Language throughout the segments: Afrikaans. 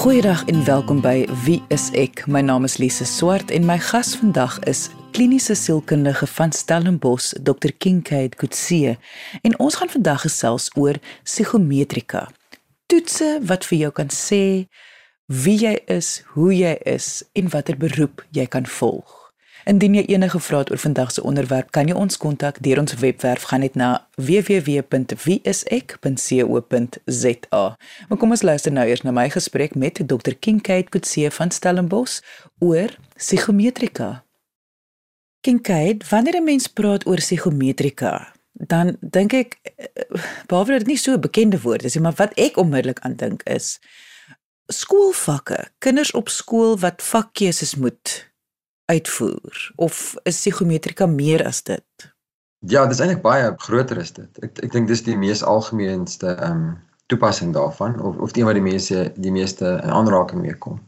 Goeiedag en welkom by Wie is ek? My naam is Lise Swart en my gas vandag is kliniese sielkundige van Stellenbosch, Dr. Kincaid Kutsie. En ons gaan vandag gesels oor psigometrika. Toetse wat vir jou kan sê wie jy is, hoe jy is en watter beroep jy kan volg. Indien jy enige vrae het oor vandag se onderwerp, kan jy ons kontak deur ons webwerf gaan net na www.wieisek.co.za. Maar kom ons luister nou eers na my gesprek met Dr. Kincaid Kutse van Stellenbosch oor psigometrika. Kincaid, wanneer 'n mens praat oor psigometrika, dan dink ek eh, behalwe dat dit nie so 'n bekende woord is nie, maar wat ek onmiddellik aan dink is skoolvakke, kinders op skool wat vakkeuses moet uitvoer of is psigometrika meer as dit? Ja, dit is eintlik baie groter as dit. Ek ek dink dis die mees algemeenste ehm um, toepassing daarvan of of een wat die mense die meeste in aanraking mee kom.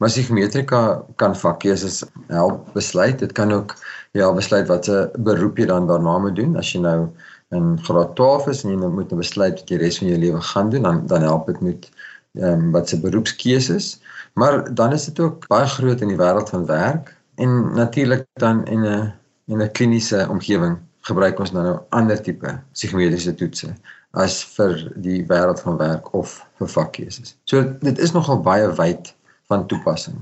Maar psigometrika kan vakkeuses help besluit. Dit kan ook ja, besluit wat 'n beroep jy dan daarna moet doen as jy nou in graad 12 is en jy nou moet nou besluit wat jy res van jou lewe gaan doen, dan dan help dit met ehm um, wat se beroepskeuses. Maar dan is dit ook baie groot in die wêreld van werk en natuurlik dan in 'n in 'n kliniese omgewing gebruik ons dan nou ander tipe psigometriese toetse as vir die wêreld van werk of vir vakkeuses. So dit is nogal baie wyd van toepassing.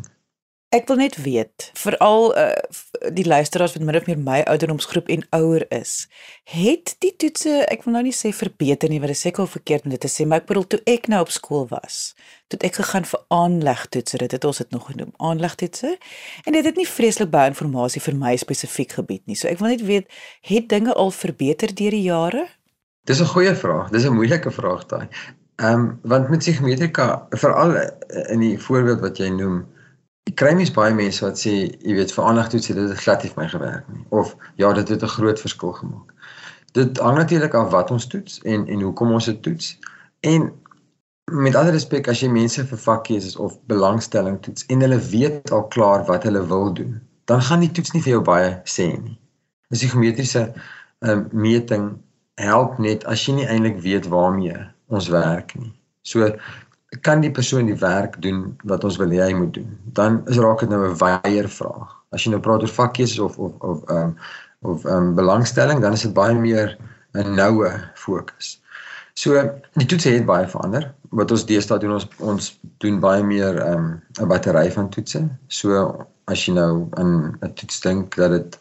Ek wil net weet, veral uh, die luisteraars wat min of meer my ouderdomsgroep en ouer is, het die toetse, ek wil nou nie sê verbeter nie, want dit seker verkeerd om dit te sê, maar ek bedoel toe ek nou op skool was, toe ek gegaan vir aanlegtoetse, dit het ons dit nog genoem, aanlegtoetse, en dit het nie vreeslik baie inligting vir my spesifiek gebied nie. So ek wil net weet, het dinge al verbeter deur die jare? Dis 'n goeie vraag. Dis 'n moeilike vraag daai. Ehm um, want met psigometrika, veral in die voorbeeld wat jy noem, Ek kry mens baie mense wat sê, jy weet, vir aandag toets het dit glad nie vir my gewerk nie of ja, dit het 'n groot verskil gemaak. Dit hang natuurlik af wat ons toets en en hoekom ons dit toets. En met alle respek as jy mense vir vakkeuses of belangstelling toets en hulle weet al klaar wat hulle wil doen, dan gaan die toets nie vir jou baie sê nie. 'n Psigometriese um, meting help net as jy nie eintlik weet waarmee ons werk nie. So kan die persoon die werk doen wat ons wil hê hy moet doen. Dan is raak dit nou 'n weier vraag. As jy nou praat oor vakkeuses of of of ehm um, of ehm um, belangstelling, dan is dit baie meer 'n noue fokus. So die toets het baie verander. Wat ons deesdae doen ons ons doen baie meer ehm um, 'n battery van toetse. So as jy nou aan 'n toets dink dat dit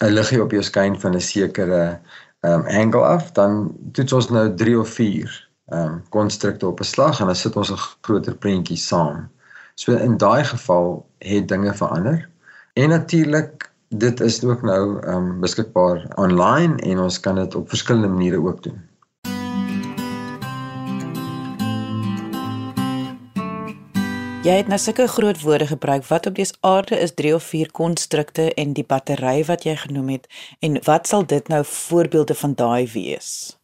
'n liggie op jou skyn van 'n sekere ehm um, angle af, dan toets ons nou 3 of 4 ehm um, konstrukte op 'n slag en dan sit ons 'n groter prentjie saam. So in daai geval het dinge verander. En natuurlik dit is ook nou ehm um, beskikbaar online en ons kan dit op verskillende maniere ook doen. Jy het nou sulke groot woorde gebruik. Wat op dese aarde is 3 of 4 konstrukte en die battery wat jy genoem het en wat sal dit nou voorbeelde van daai wees?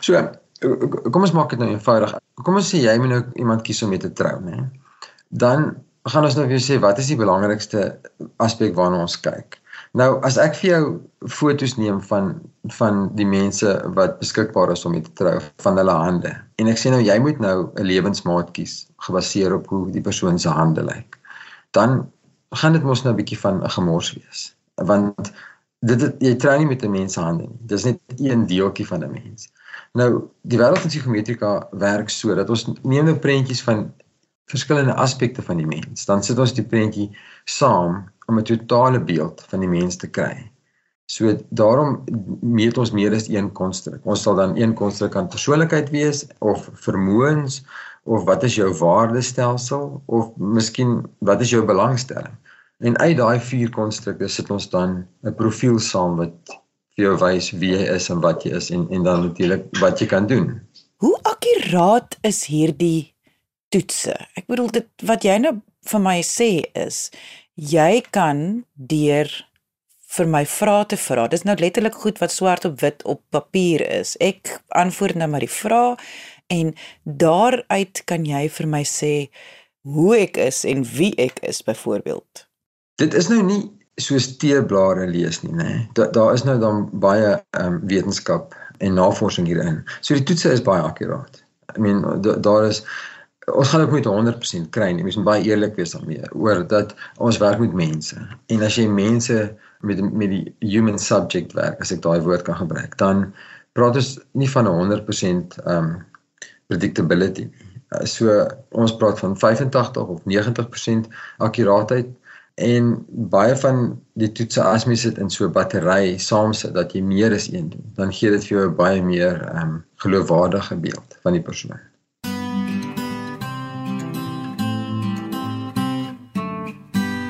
So kom ons maak dit nou eenvoudig. Kom ons sê jy moet nou iemand kies om mee te trou, né? Dan gaan ons nou vir jou sê wat is die belangrikste aspek waarna ons kyk. Nou as ek vir jou foto's neem van van die mense wat beskikbaar is om mee te trou van hulle hande en ek sê nou jy moet nou 'n lewensmaat kies gebaseer op hoe die persoon se hande lyk. Dan gaan dit mos nou 'n bietjie van 'n gemors wees. Want dit, dit jy trou nie met 'n mens se hande nie. Dis net een deeltjie van 'n mens. Nou, die wêreld van psigometrika werk so dat ons neem nou prentjies van verskillende aspekte van die mens. Dan sit ons die prentjie saam om 'n totale beeld van die mens te kry. So daarom meet ons meer as een konstruk. Ons sal dan een konstruk aan persoonlikheid wees of vermoëns of wat is jou waardestelsel of miskien wat is jou belangstelling. En uit daai vier konstrukte sit ons dan 'n profiel saam wat vir jou wys wie jy is en wat jy is en en dan natuurlik wat jy kan doen. Hoe akkuraat is hierdie toetse? Ek bedoel dit wat jy nou vir my sê is jy kan deur vir my vrae te vra. Dis nou letterlik goed wat swart op wit op papier is. Ek antwoord nou maar die vrae en daaruit kan jy vir my sê hoe ek is en wie ek is byvoorbeeld. Dit is nou nie soos teeblare lees nie, nê. Daar daar is nou dan baie ehm um, wetenskap en navorsing hierin. So die toetse is baie akkuraat. I mean daar is ons gaan ook met 100% kry nie. Ons moet baie eerlik wees daarmee oor dat ons werk met mense. En as jy mense met met die human subject werk, as ek daai woord kan gebruik, dan praat ons nie van 'n 100% um predictability so ons praat van 85 of 90% akkuraatheid en baie van die toetse as mens dit in so 'n battery saamsit dat jy meer as een doen, dan gee dit vir jou 'n baie meer um geloofwaardige beeld van die persoon.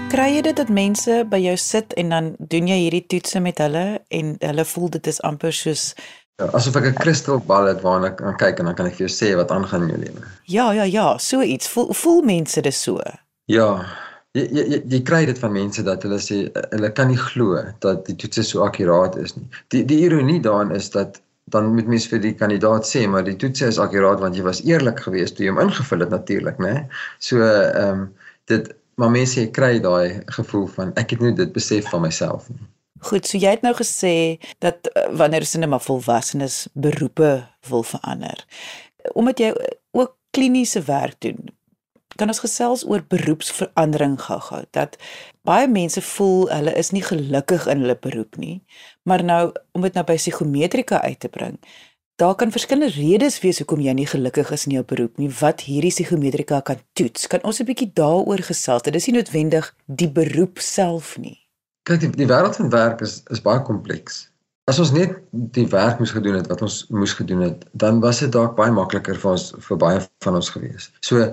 Kry jy dit dat mense by jou sit en dan doen jy hierdie toetse met hulle en hulle voel dit is amper soos Ja, asof ek 'n kristalbal het waarna ek kan kyk en dan kan ek vir jou sê wat aangaan in jou lewe. Ja, ja, ja, so iets. Voel voel mense dit so? Ja. Jy jy kry dit van mense dat hulle sê hulle kan nie glo dat die toetse so akkuraat is nie. Die die ironie daarin is dat dan moet mens vir die kandidaat sê maar die toetse is akkuraat want jy was eerlik geweest toe jy hom ingevul het natuurlik, né? So ehm um, dit maar mense kry daai gevoel van ek het nie dit besef van myself nie. Goed, so jy het nou gesê dat uh, wanneer sinne maar volwassenes beroepe wil verander. Omdat jy ook kliniese werk doen, kan ons gesels oor beroepsverandering gou-gou. Dat baie mense voel hulle is nie gelukkig in hulle beroep nie, maar nou om dit nou by psigometrika uit te bring, daar kan verskillende redes wees hoekom jy nie gelukkig is in jou beroep nie. Wat hierdie psigometrika kan toets? Kan ons 'n bietjie daaroor gesels? Dit is nie noodwendig die beroep self nie. Kyk, die, die wêreld van werk is is baie kompleks. As ons net die werk moes gedoen het wat ons moes gedoen het, dan was dit dalk baie makliker vir ons vir baie van ons gewees. So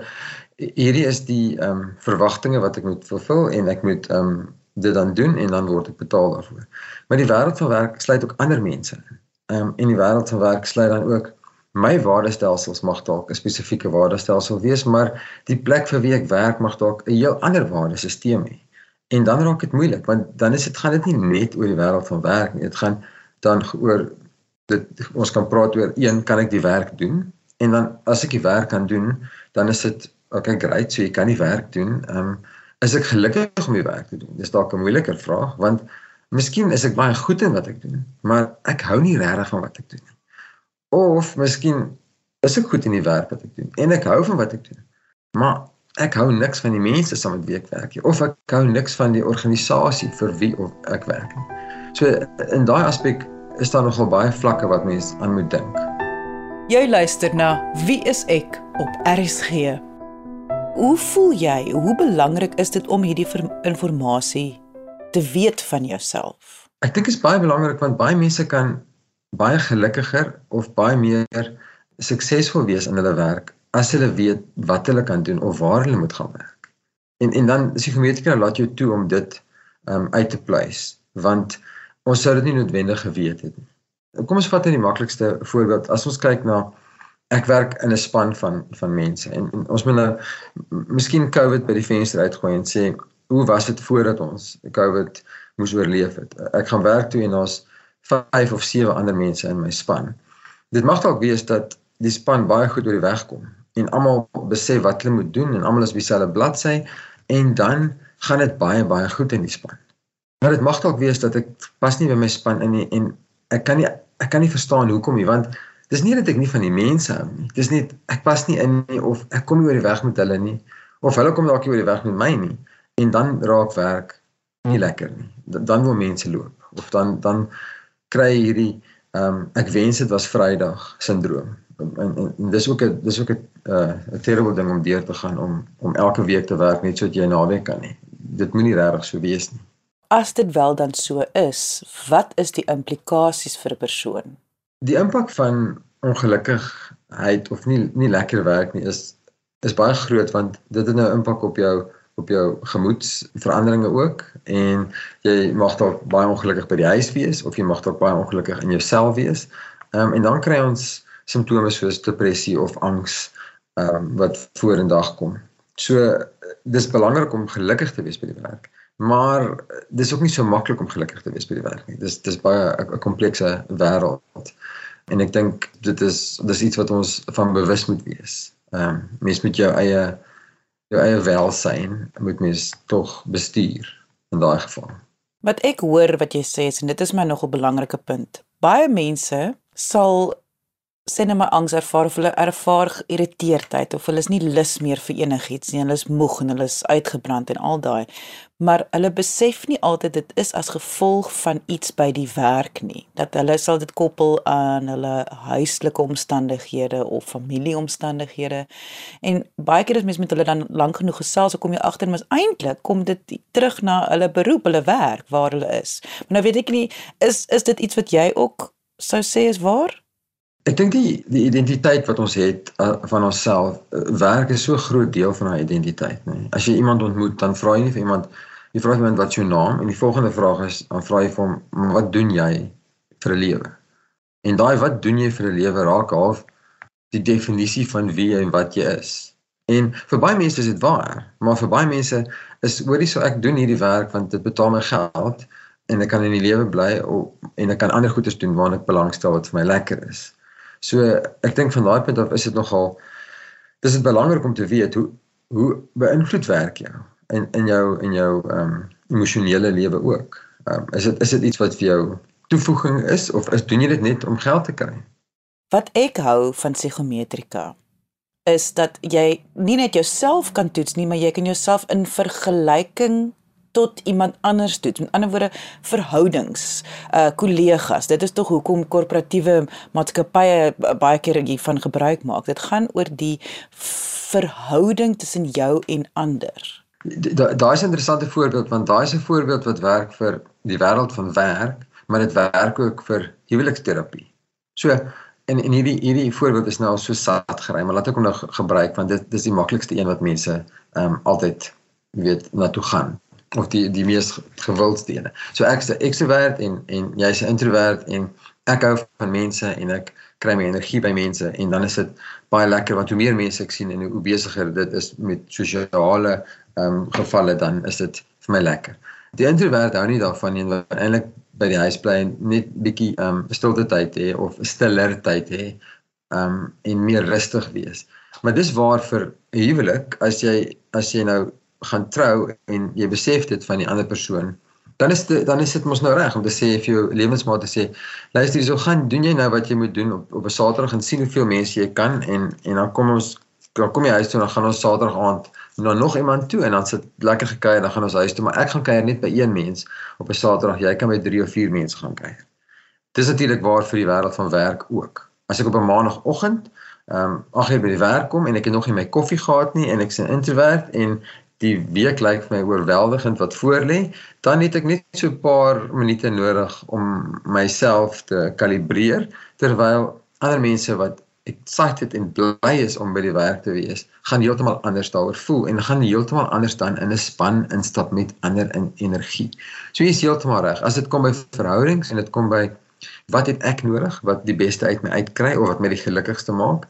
hierdie is die ehm um, verwagtinge wat ek moet vervul en ek moet ehm um, dit dan doen en dan word ek betaal daarvoor. Maar die wêreld van werk sluit ook ander mense in. Ehm um, en die wêreld van werk sluit dan ook my waardestelsels mag dalk 'n spesifieke waardestelsel wees, maar die plek vir wie ek werk mag dalk 'n heel ander waardesisteem hê. En dan raak dit moeilik want dan is dit gaan dit nie net oor die wêreld van werk nie. Dit gaan dan oor dit ons kan praat oor een kan ek die werk doen? En dan as ek die werk kan doen, dan is dit okay great, so jy kan die werk doen. Ehm um, is ek gelukkig om die werk te doen? Dis dalk 'n moeiliker vraag want miskien is ek baie goed in wat ek doen, maar ek hou nie regtig van wat ek doen nie. Of miskien is ek goed in die werk wat ek doen en ek hou van wat ek doen. Maar ek hou niks van die mense saam met wie ek werk nie of ek hou niks van die organisasie vir wie ek werk nie. So in daai aspek is daar nogal baie vlakke wat mens aan moet dink. Jy luister na Wie is ek op RSG. Hoe voel jy? Hoe belangrik is dit om hierdie inligting te weet van jouself? Ek dink dit is baie belangrik want baie mense kan baie gelukkiger of baie meer suksesvol wees in hulle werk as hulle weet wat hulle kan doen of waar hulle moet gaan werk. En en dan is die gemeente laat jou toe om dit um uit te pleis want ons sou dit nie noodwendig geweet het nie. Kom ons vat net die maklikste voorbeeld. As ons kyk na ek werk in 'n span van van mense en, en ons moet nou miskien COVID by die venster uitgooi en sê hoe was dit voordat ons COVID moes oorleef het. Ek gaan werk toe en daar's 5 of 7 ander mense in my span. Dit mag dalk wees dat die span baie goed oor die weg kom en almal besef wat hulle moet doen en almal is op dieselfde bladsy en dan gaan dit baie baie goed in die span. Maar dit mag dalk wees dat ek pas nie by my span in nie en ek kan nie ek kan nie verstaan hoekom nie want dis nie dat ek nie van die mense hou nie. Dis net ek pas nie in nie of ek kom nie oor die weg met hulle nie of hulle kom dalk nie oor die weg met my nie en dan raak werk nie lekker nie. Dan wil mense loop of dan dan kry hierdie ehm um, ek wens dit was Vrydag sindroom en, en, en dis ook 'n dis ook 'n uh, 'n terrible ding om deur te gaan om om elke week te werk net sodat jy naweek kan nie. Dit moenie regtig so wees nie. As dit wel dan so is, wat is die implikasies vir 'n persoon? Die impak van ongelukkigheid of nie nie lekker werk nie is is baie groot want dit het nou impak op jou op jou gemoedsveranderinge ook en jy mag dalk baie ongelukkig by die huis wees of jy mag dalk baie ongelukkig in jouself wees. Ehm um, en dan kry ons simptome soos depressie of angs ehm um, wat vorendag kom. So dis belangrik om gelukkig te wees by die werk, maar dis ook nie so maklik om gelukkig te wees by die werk nie. Dis dis baie 'n komplekse wêreld. En ek dink dit is dis iets wat ons van bewus moet wees. Ehm um, mens moet jou eie jou eie welsyn moet mens tog bestuur in daai geval. Wat ek hoor wat jy sê is en dit is my nog 'n belangrike punt. Baie mense sal sê net maar angs ervaar of hulle ervaar geïrriteerdheid of hulle is nie lus meer vir enigiets nie. Hulle is moeg en hulle is uitgebrand en al daai. Maar hulle besef nie altyd dit is as gevolg van iets by die werk nie. Dat hulle sal dit koppel aan hulle huislike omstandighede of familieomstandighede. En baie keer as mens met hulle dan lank genoeg gesels, so kom jy agter mens eintlik kom dit terug na hulle beroep, hulle werk waar hulle is. Maar nou weet ek nie is is dit iets wat jy ook sou sê is waar? Ek dink die die identiteit wat ons het uh, van onsself, uh, werk is so 'n groot deel van our identiteit, nê. Nee. As jy iemand ontmoet, dan vra jy nie vir iemand, jy vra iemand wat jou naam en die volgende vraag is, dan vra jy vir hom, "Wat doen jy vir 'n lewe?" En daai wat doen jy vir 'n lewe raak half die definisie van wie jy en wat jy is. En vir baie mense is dit waar, maar vir baie mense is hoorie so ek doen hierdie werk want dit betaal my geld en ek kan in die lewe bly en ek kan ander goedes doen waarna ek belangstel wat vir my lekker is. So ek dink van daai punt af is dit nogal dis dit belangrik om te weet hoe hoe beïnvloed werk jou in in jou in jou ehm um, emosionele lewe ook. Ehm um, is dit is dit iets wat vir jou toevoeging is of is doen jy dit net om geld te kry? Wat ek hou van psigometrika is dat jy nie net jouself kan toets nie, maar jy kan jouself in vergelyking tot iemand anders toe. Met ander woorde, verhoudings, uh kollegas. Dit is tog hoekom korporatiewe maatskappye baie keer hiervan gebruik maak. Dit gaan oor die verhouding tussen jou en ander. Daai is 'n interessante voorbeeld want daai is 'n voorbeeld wat werk vir die wêreld van werk, maar dit werk ook vir huweliksterapie. So en en hierdie hierdie voorbeeld is nou so sat gery, maar laat ek hom nou gebruik want dit dis die maklikste een wat mense ehm um, altyd weet na toe gaan of die die mees gewildste ene. So ek's 'n ekstrovert en en jy's 'n introvert en ek hou van mense en ek kry my energie by mense en dan is dit baie lekker want hoe meer mense ek sien en hoe besigger dit is met sosiale ehm um, gevalle dan is dit vir my lekker. Die introvert hou nie daarvan nie want eintlik by die huis bly en net bietjie ehm um, stilte tyd hê of stiller tyd hê ehm um, en meer rustig wees. Maar dis waar vir huwelik as jy as jy nou gaan trou en jy besef dit van die ander persoon, dan is dit dan is dit mos nou reg om te sê vir jou lewensmaat te sê, luister hierso gaan doen jy nou wat jy moet doen op op 'n Saterdag en sien hoeveel mense jy kan en en dan kom ons dan kom jy huis toe en dan gaan ons Saterdag aand na nog iemand toe en dan sit lekker gekuier dan gaan ons huis toe maar ek gaan kuier net by een mens op 'n Saterdag jy kan by 3 of 4 mense gaan kuier. Dis natuurlik waar vir die wêreld van werk ook. As ek op 'n maandagooggend ehm um, ag jy by die werk kom en ek het nog nie my koffie gehad nie en ek's 'n introvert en die week lyk vir my oorweldigend wat voorlê, dan het ek net so 'n paar minute nodig om myself te kalibreer terwyl ander mense wat excited en bly is om by die werk te wees, gaan heeltemal anders daaroor voel en gaan heeltemal anders dan in 'n span instap met ander in energie. So jy is heeltemal reg. As dit kom by verhoudings en dit kom by wat het ek nodig wat die beste uit my uitkry of wat my die gelukkigste maak,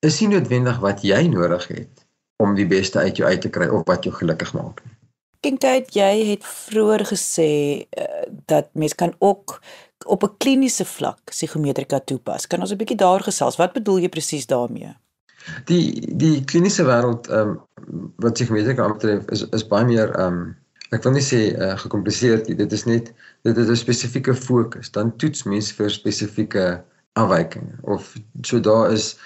is nie noodwendig wat jy nodig het om die beste uit jou uit te kry of wat jou gelukkig maak. Kinktyd, jy het vroeër gesê uh, dat mens kan ook op 'n kliniese vlak psigometrika toepas. Kan ons 'n bietjie daar gesels? Wat bedoel jy presies daarmee? Die die kliniese wêreld ehm um, wat psigometrika betref is is baie meer ehm um, ek wil nie sê uh, gekompliseerd nie. Dit is net dit is 'n spesifieke fokus. Dan toets mens vir spesifieke afwyking of so daar is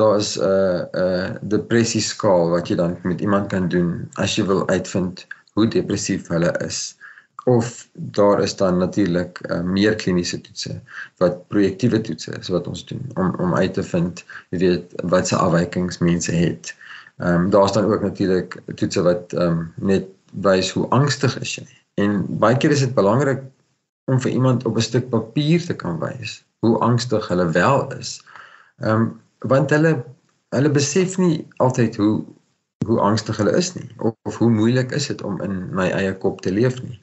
daar is 'n uh, 'n uh, depressie skaal wat jy dan met iemand kan doen as jy wil uitvind hoe depressief hulle is of daar is dan natuurlik uh, meer kliniese toetse wat projektiewe toetse is wat ons doen om om uit te vind jy weet wat se afwykings mense het. Ehm um, daar's dan ook natuurlik toetse wat ehm um, net wys hoe angstig is jy. En baie keer is dit belangrik om vir iemand op 'n stuk papier te kan wys hoe angstig hulle wel is. Ehm um, want hulle hulle besef nie altyd hoe hoe angstig hulle is nie of, of hoe moeilik is dit om in my eie kop te leef nie.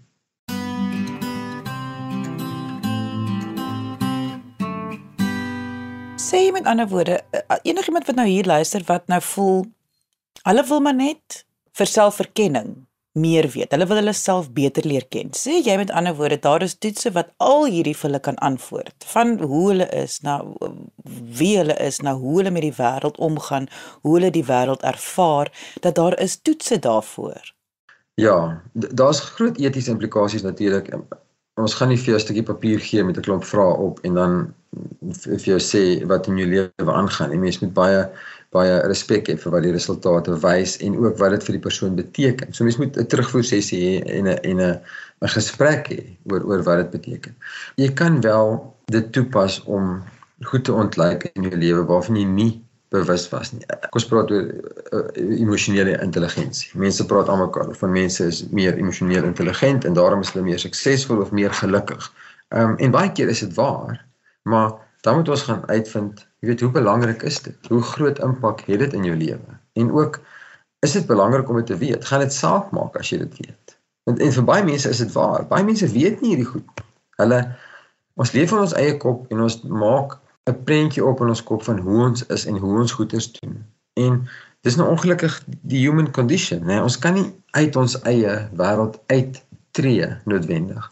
Sê met ander woorde, eh, enigiemand wat nou hier luister wat nou voel hulle wil maar net vir selfverkenning meer weet. Hulle wil hulle self beter leer ken. Sê jy met ander woorde, daar is toetse wat al hierdie vir hulle kan antwoord. Van hoe hulle is na wie hulle is, na hoe hulle met die wêreld omgaan, hoe hulle die wêreld ervaar, dat daar is toetse daarvoor. Ja, daar's groot etiese implikasies natuurlik. Ons gaan nie vir jou 'n stukkie papier gee met 'n klomp vrae op en dan vir jou sê wat in jou lewe aangaan. Die mens moet baie baie respek hê vir wat die resultate wys en ook wat dit vir die persoon beteken. So mens moet 'n terugvoer sessie hê en 'n en 'n 'n gesprek hê oor oor wat dit beteken. Jy kan wel dit toepas om goed te ontlyk in jou lewe waarvan jy nie bewus was nie. Ons praat oor uh, emosionele intelligensie. Mense praat almekaar van mense is meer emosioneel intelligent en daarom is hulle meer suksesvol of meer gelukkig. Ehm um, en baie keer is dit waar, maar dan moet ons gaan uitvind, jy weet, hoe belangrik is dit? Hoe groot impak het dit in jou lewe? En ook is dit belangrik om dit te weet? Gaan dit saak maak as jy dit weet? Want en vir baie mense is dit waar. Baie mense weet nie hierdie goed. Hulle ons leef in ons eie kop en ons maak 'n prentjie op in ons kop van hoe ons is en hoe ons goeders doen. En dis nou ongelukkig die human condition, né? Ons kan nie uit ons eie wêreld uittreë noodwendig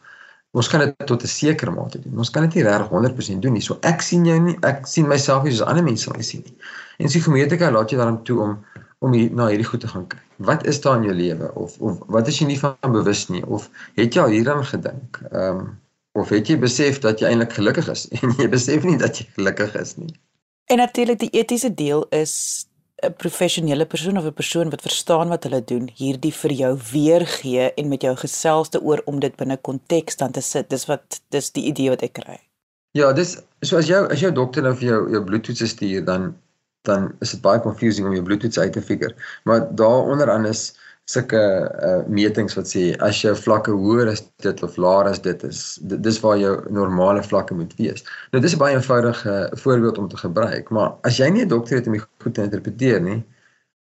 ons kan dit tot 'n sekere mate doen. Ons kan dit nie regtig 100% doen nie. So ek sien jou nie, ek sien myself nie soos ander mense my sien nie. En psigometrika laat jou daarom toe om om hier na hierdie goed te gaan kyk. Wat is daar in jou lewe of of wat is jy nie van bewus nie of het jy al hieraan gedink? Ehm um, of het jy besef dat jy eintlik gelukkig is en jy besef nie dat jy gelukkig is nie. En natuurlik die etiese deel is 'n professionele persoon of 'n persoon wat verstaan wat hulle doen, hierdie vir jou weergee en met jou gesels te oor om dit binne konteks dan te sit. Dis wat dis die idee wat ek kry. Ja, dis so as jou as jou dokter nou vir jou jou bloedtoetse stuur dan dan is dit baie confusing om jou bloedtoets uit te figure. Maar daaronder aan is sulke uh, metings wat sê as jou vlakke hoër is dit of laer as dit is dit, dis waar jou normale vlakke moet wees. Nou dis 'n baie eenvoudige voorbeeld om te gebruik, maar as jy nie 'n dokter het om dit goed te interpreteer nie,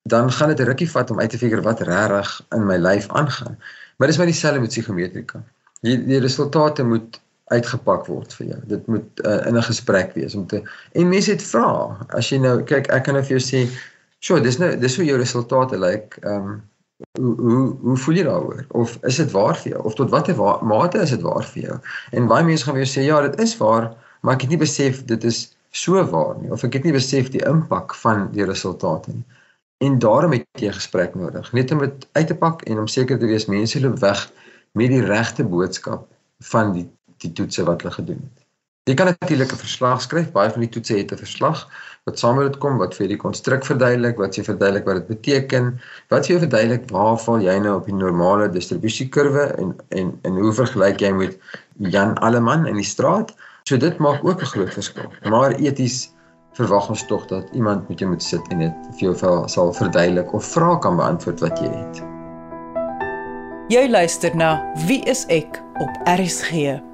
dan gaan dit 'n rukkie vat om uit te figure wat regtig in my lyf aangaan. Maar dis maar dieselfde met psigometrika. Die die resultate moet uitgepak word vir jou. Dit moet uh, in 'n gesprek wees om te en mense het vra. As jy nou kyk, ek kan nou vir jou sê, "Sjoe, dis nou dis hoe jou resultate lyk." Like, ehm um, hoe hoe hoe voel jy daaroor? Of is dit waar vir jou? Of tot watter mate is dit waar vir jou? En baie mense gaan weer sê ja dit is waar maar ek het nie besef dit is so waar nie. Of ek het nie besef die impak van die resultate nie. En daarom het jy 'n gesprek nodig. Net om dit uit te pak en om seker te wees mense loop weg met die regte boodskap van die die toetse wat hulle gedoen het jy kan natuurlik 'n verslag skryf baie van die toetse het 'n verslag wat saam met dit kom wat vir die konstruk verduidelik, wat jy verduidelik wat dit beteken, wat jy verduidelik waar val jy nou op die normale distribusiekurwe en en en hoe vergelyk jy met Jan Alleman in die straat? So dit maak ook 'n groot verskil. Maar eties verwag ons tog dat iemand met jou moet sit en dit vir jou sal verduidelik of vrae kan beantwoord wat jy het. Jy luister na Wie is ek op RSG?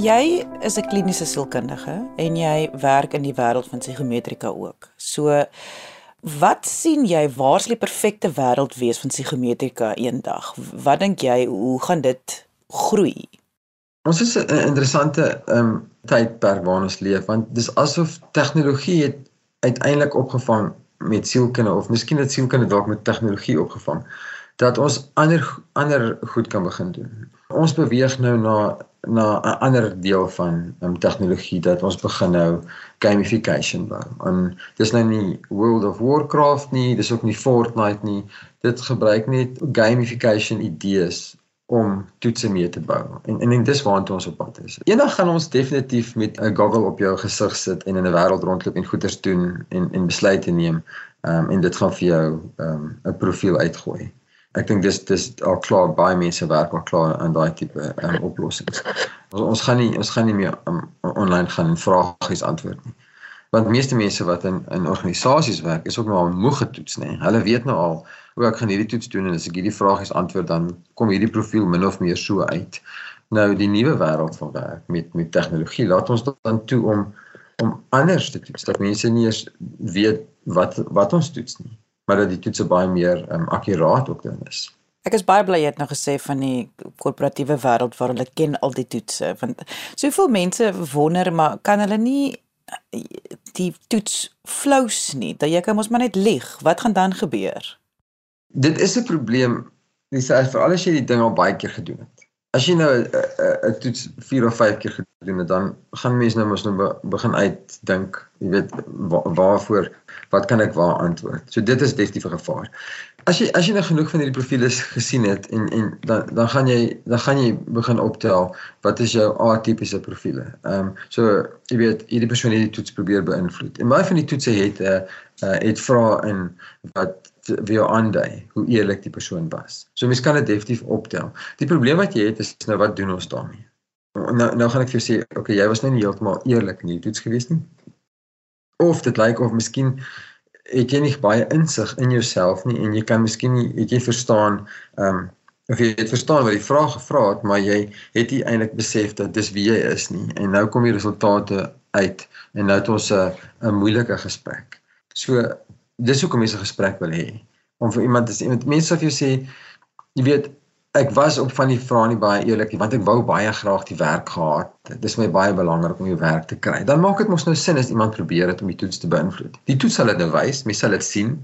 Jy is 'n kliniese sielkundige en jy werk in die wêreld van psigometrika ook. So wat sien jy waar sal die perfekte wêreld wees van psigometrika eendag? Wat dink jy hoe gaan dit groei? Ons is 'n interessante ehm um, tydperk waarin ons leef want dis asof tegnologie het uiteindelik opgevang met sielkunde of miskien het sielkunde dalk met tegnologie opgevang dat ons ander ander goed kan begin doen. Ons beweeg nou na na 'n ander deel van um, tegnologie dat ons begin nou gamification bou. En dis nou nie World of Warcraft nie, dis ook nie Fortnite nie. Dit gebruik net gamification idees om toetse mee te bou. En en, en dis waartoe ons op pad is. Eendag gaan ons definitief met 'n goggle op jou gesig sit en in 'n wêreld rondloop en goeders doen en en besluite neem. Ehm um, en dit gaan vir jou ehm um, 'n profiel uitgooi ek dink dis dis al klaar baie mense werk al klaar aan daai tipe um, oplossings. Ons ons gaan nie ons gaan nie meer um, online gaan en vragies antwoord nie. Want meeste mense wat in in organisasies werk, is ook nou al moeg getoets, nê. Hulle weet nou al hoe ek gaan hierdie toets doen en as ek hierdie vragies antwoord dan kom hierdie profiel min of meer so uit. Nou die nuwe wêreld van werk met met tegnologie laat ons dan toe om om anders te toets dat mense nie eens weet wat wat ons toets nie maar dat die toetse baie meer um, akkuraat ook dan is. Ek is baie bly jy het nou gesê van die korporatiewe wêreld waar hulle ken al die toetse want soveel mense wonder maar kan hulle nie die toets flous nie? Dat jy kan mos maar net lieg. Wat gaan dan gebeur? Dit is 'n probleem dis veral as jy die ding al baie keer gedoen het as jy nou 'n toets 4 of 5 keer gedoen het, dan gaan mense nou mos nou be, begin uitdink, jy weet wa, waarvoor wat kan ek waar antwoord. So dit is definitief 'n gevaar. As jy as jy nou genoeg van hierdie profile gesien het en en dan dan gaan jy dan gaan jy begin optel wat is jou atipiese profile. Ehm um, so jy weet hierdie persoon het die toets probeer beïnvloed. En baie van die toetse het 'n uh, uh, het vrae in wat vir jou aandui hoe eerlik die persoon was. So mens kan dit definitief optel. Die probleem wat jy het is nou wat doen ons daarmee? Nou nou gaan ek vir jou sê, okay, jy was nou nie heeltemal eerlik in die toets gewees nie. Of dit lyk of miskien het jy nie baie insig in jouself nie en jy kan miskien nie het jy verstaan ehm um, of jy het verstaan wat die vraag gevra het, maar jy het nie eintlik besef dat dis wie jy is nie. En nou kom die resultate uit en nou het ons 'n 'n moeilike gesprek. So dis hoekom mense gesprek wil hê. Om vir iemand sê iemand mense sê jy sê jy weet ek was op van die vrae nie baie eerlik want ek wou baie graag die werk gehad. Dit is my baie belangrik om die werk te kry. Dan maak dit mos nou sin as iemand probeer dit om die toets te beïnvloed. Die toets sal dit nou wys mense sal dit sien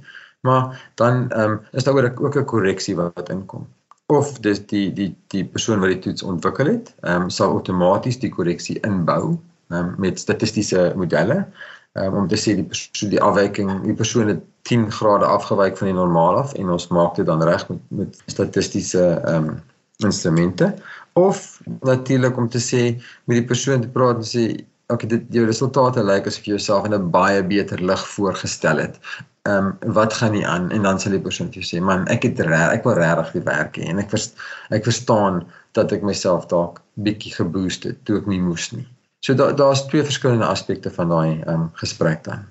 maar dan um, is daar ook 'n korreksie wat, inkom. Of dis die die die persoon wat die toets ontwikkel het um, sal outomaties die korreksie inbou um, met statistiese modelle um, om te sê die persoon die afwyking die persoon het 10 grade afgewyk van die normaal af en ons maak dit dan reg met met statistiese um, instrumente of natuurlik om te sê met die persoon te praat en sê okay dit jou resultate lyk asof jy jouself in 'n baie beter lig voorgestel het. Ehm um, wat gaan nie aan en dan sal die persoon vir jou sê man ek het reg ek wil regtig die werk hê en ek vers, ek verstaan dat ek myself dalk bietjie geboost het toe ek nie moes nie. So daar daar's twee verskillende aspekte van daai ehm um, gesprek dan.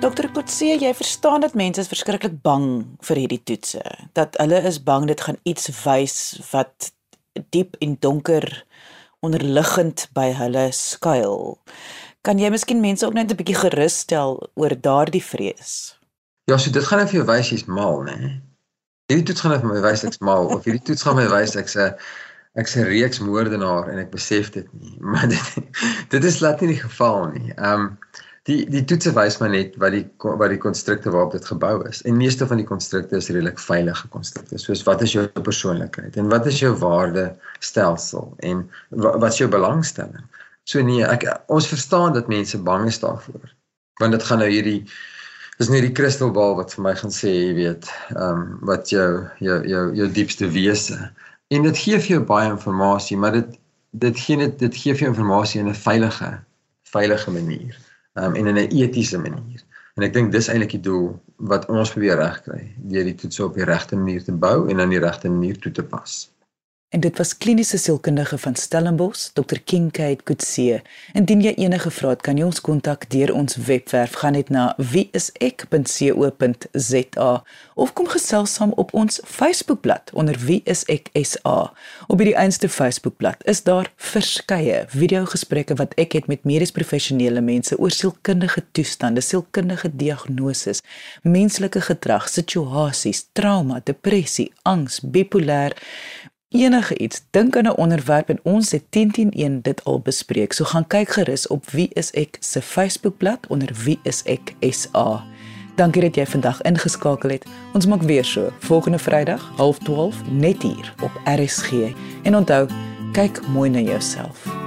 Dokter Kotse, jy verstaan dat mense is verskriklik bang vir hierdie toetse. Dat hulle is bang dit gaan iets wys wat diep en donker onderliggend by hulle skuil. Kan jy miskien mense ook net 'n bietjie gerus stel oor daardie vrees? Ja, so dit gaan net vir jou wys jy's mal, né? Nee? Hierdie toets gaan vir my wys ek's mal of hierdie toets gaan my wys ek's 'n ek's 'n reeks moordenaar en ek besef dit nie. Maar dit dit is laat nie die geval nie. Ehm um, die die toetse wys my net wat die wat die konstrukte waarop dit gebou is. En meeste van die konstrukte is redelik veilige konstrukte. Soos wat is jou persoonlikheid en wat is jou waardestelsel en wat, wat is jou belangstelling? So nee, ek ons verstaan dat mense bang is daarvoor. Want dit gaan nou hierdie dis nie die kristalbal wat vir my gaan sê, jy weet, ehm um, wat jou jou jou jou diepste wese. En dit gee vir jou baie inligting, maar dit dit gee net dit gee vir jou inligting in 'n veilige veilige manier. Ehm um, en in 'n etiese manier. En ek dink dis eintlik die doel wat ons probeer regkry, deur die toets op die regte manier te bou en aan die regte manier toe te pas en dit was kliniese sielkundige van Stellenbosch, Dr. Kinkade Kutse. Indien jy enige vrae het, kan jy ons kontak deur ons webwerf gaan net na wieisek.co.za of kom gesels saam op ons Facebookblad onder wieiseksa. Op hierdie eenste Facebookblad is daar verskeie video-gesprekke wat ek het met medies professionele mense oor sielkundige toestande, sielkundige diagnoses, menslike gedrag, situasies, trauma, depressie, angs, bipolêr enige iets, dink aan 'n onderwerp en ons het 10101 dit al bespreek. So gaan kyk gerus op Wie is ek se Facebookblad onder Wie is ek SA. Dankie dat jy vandag ingeskakel het. Ons maak weer so volgende Vrydag 12:30 net hier op RSG. En onthou, kyk mooi na jouself.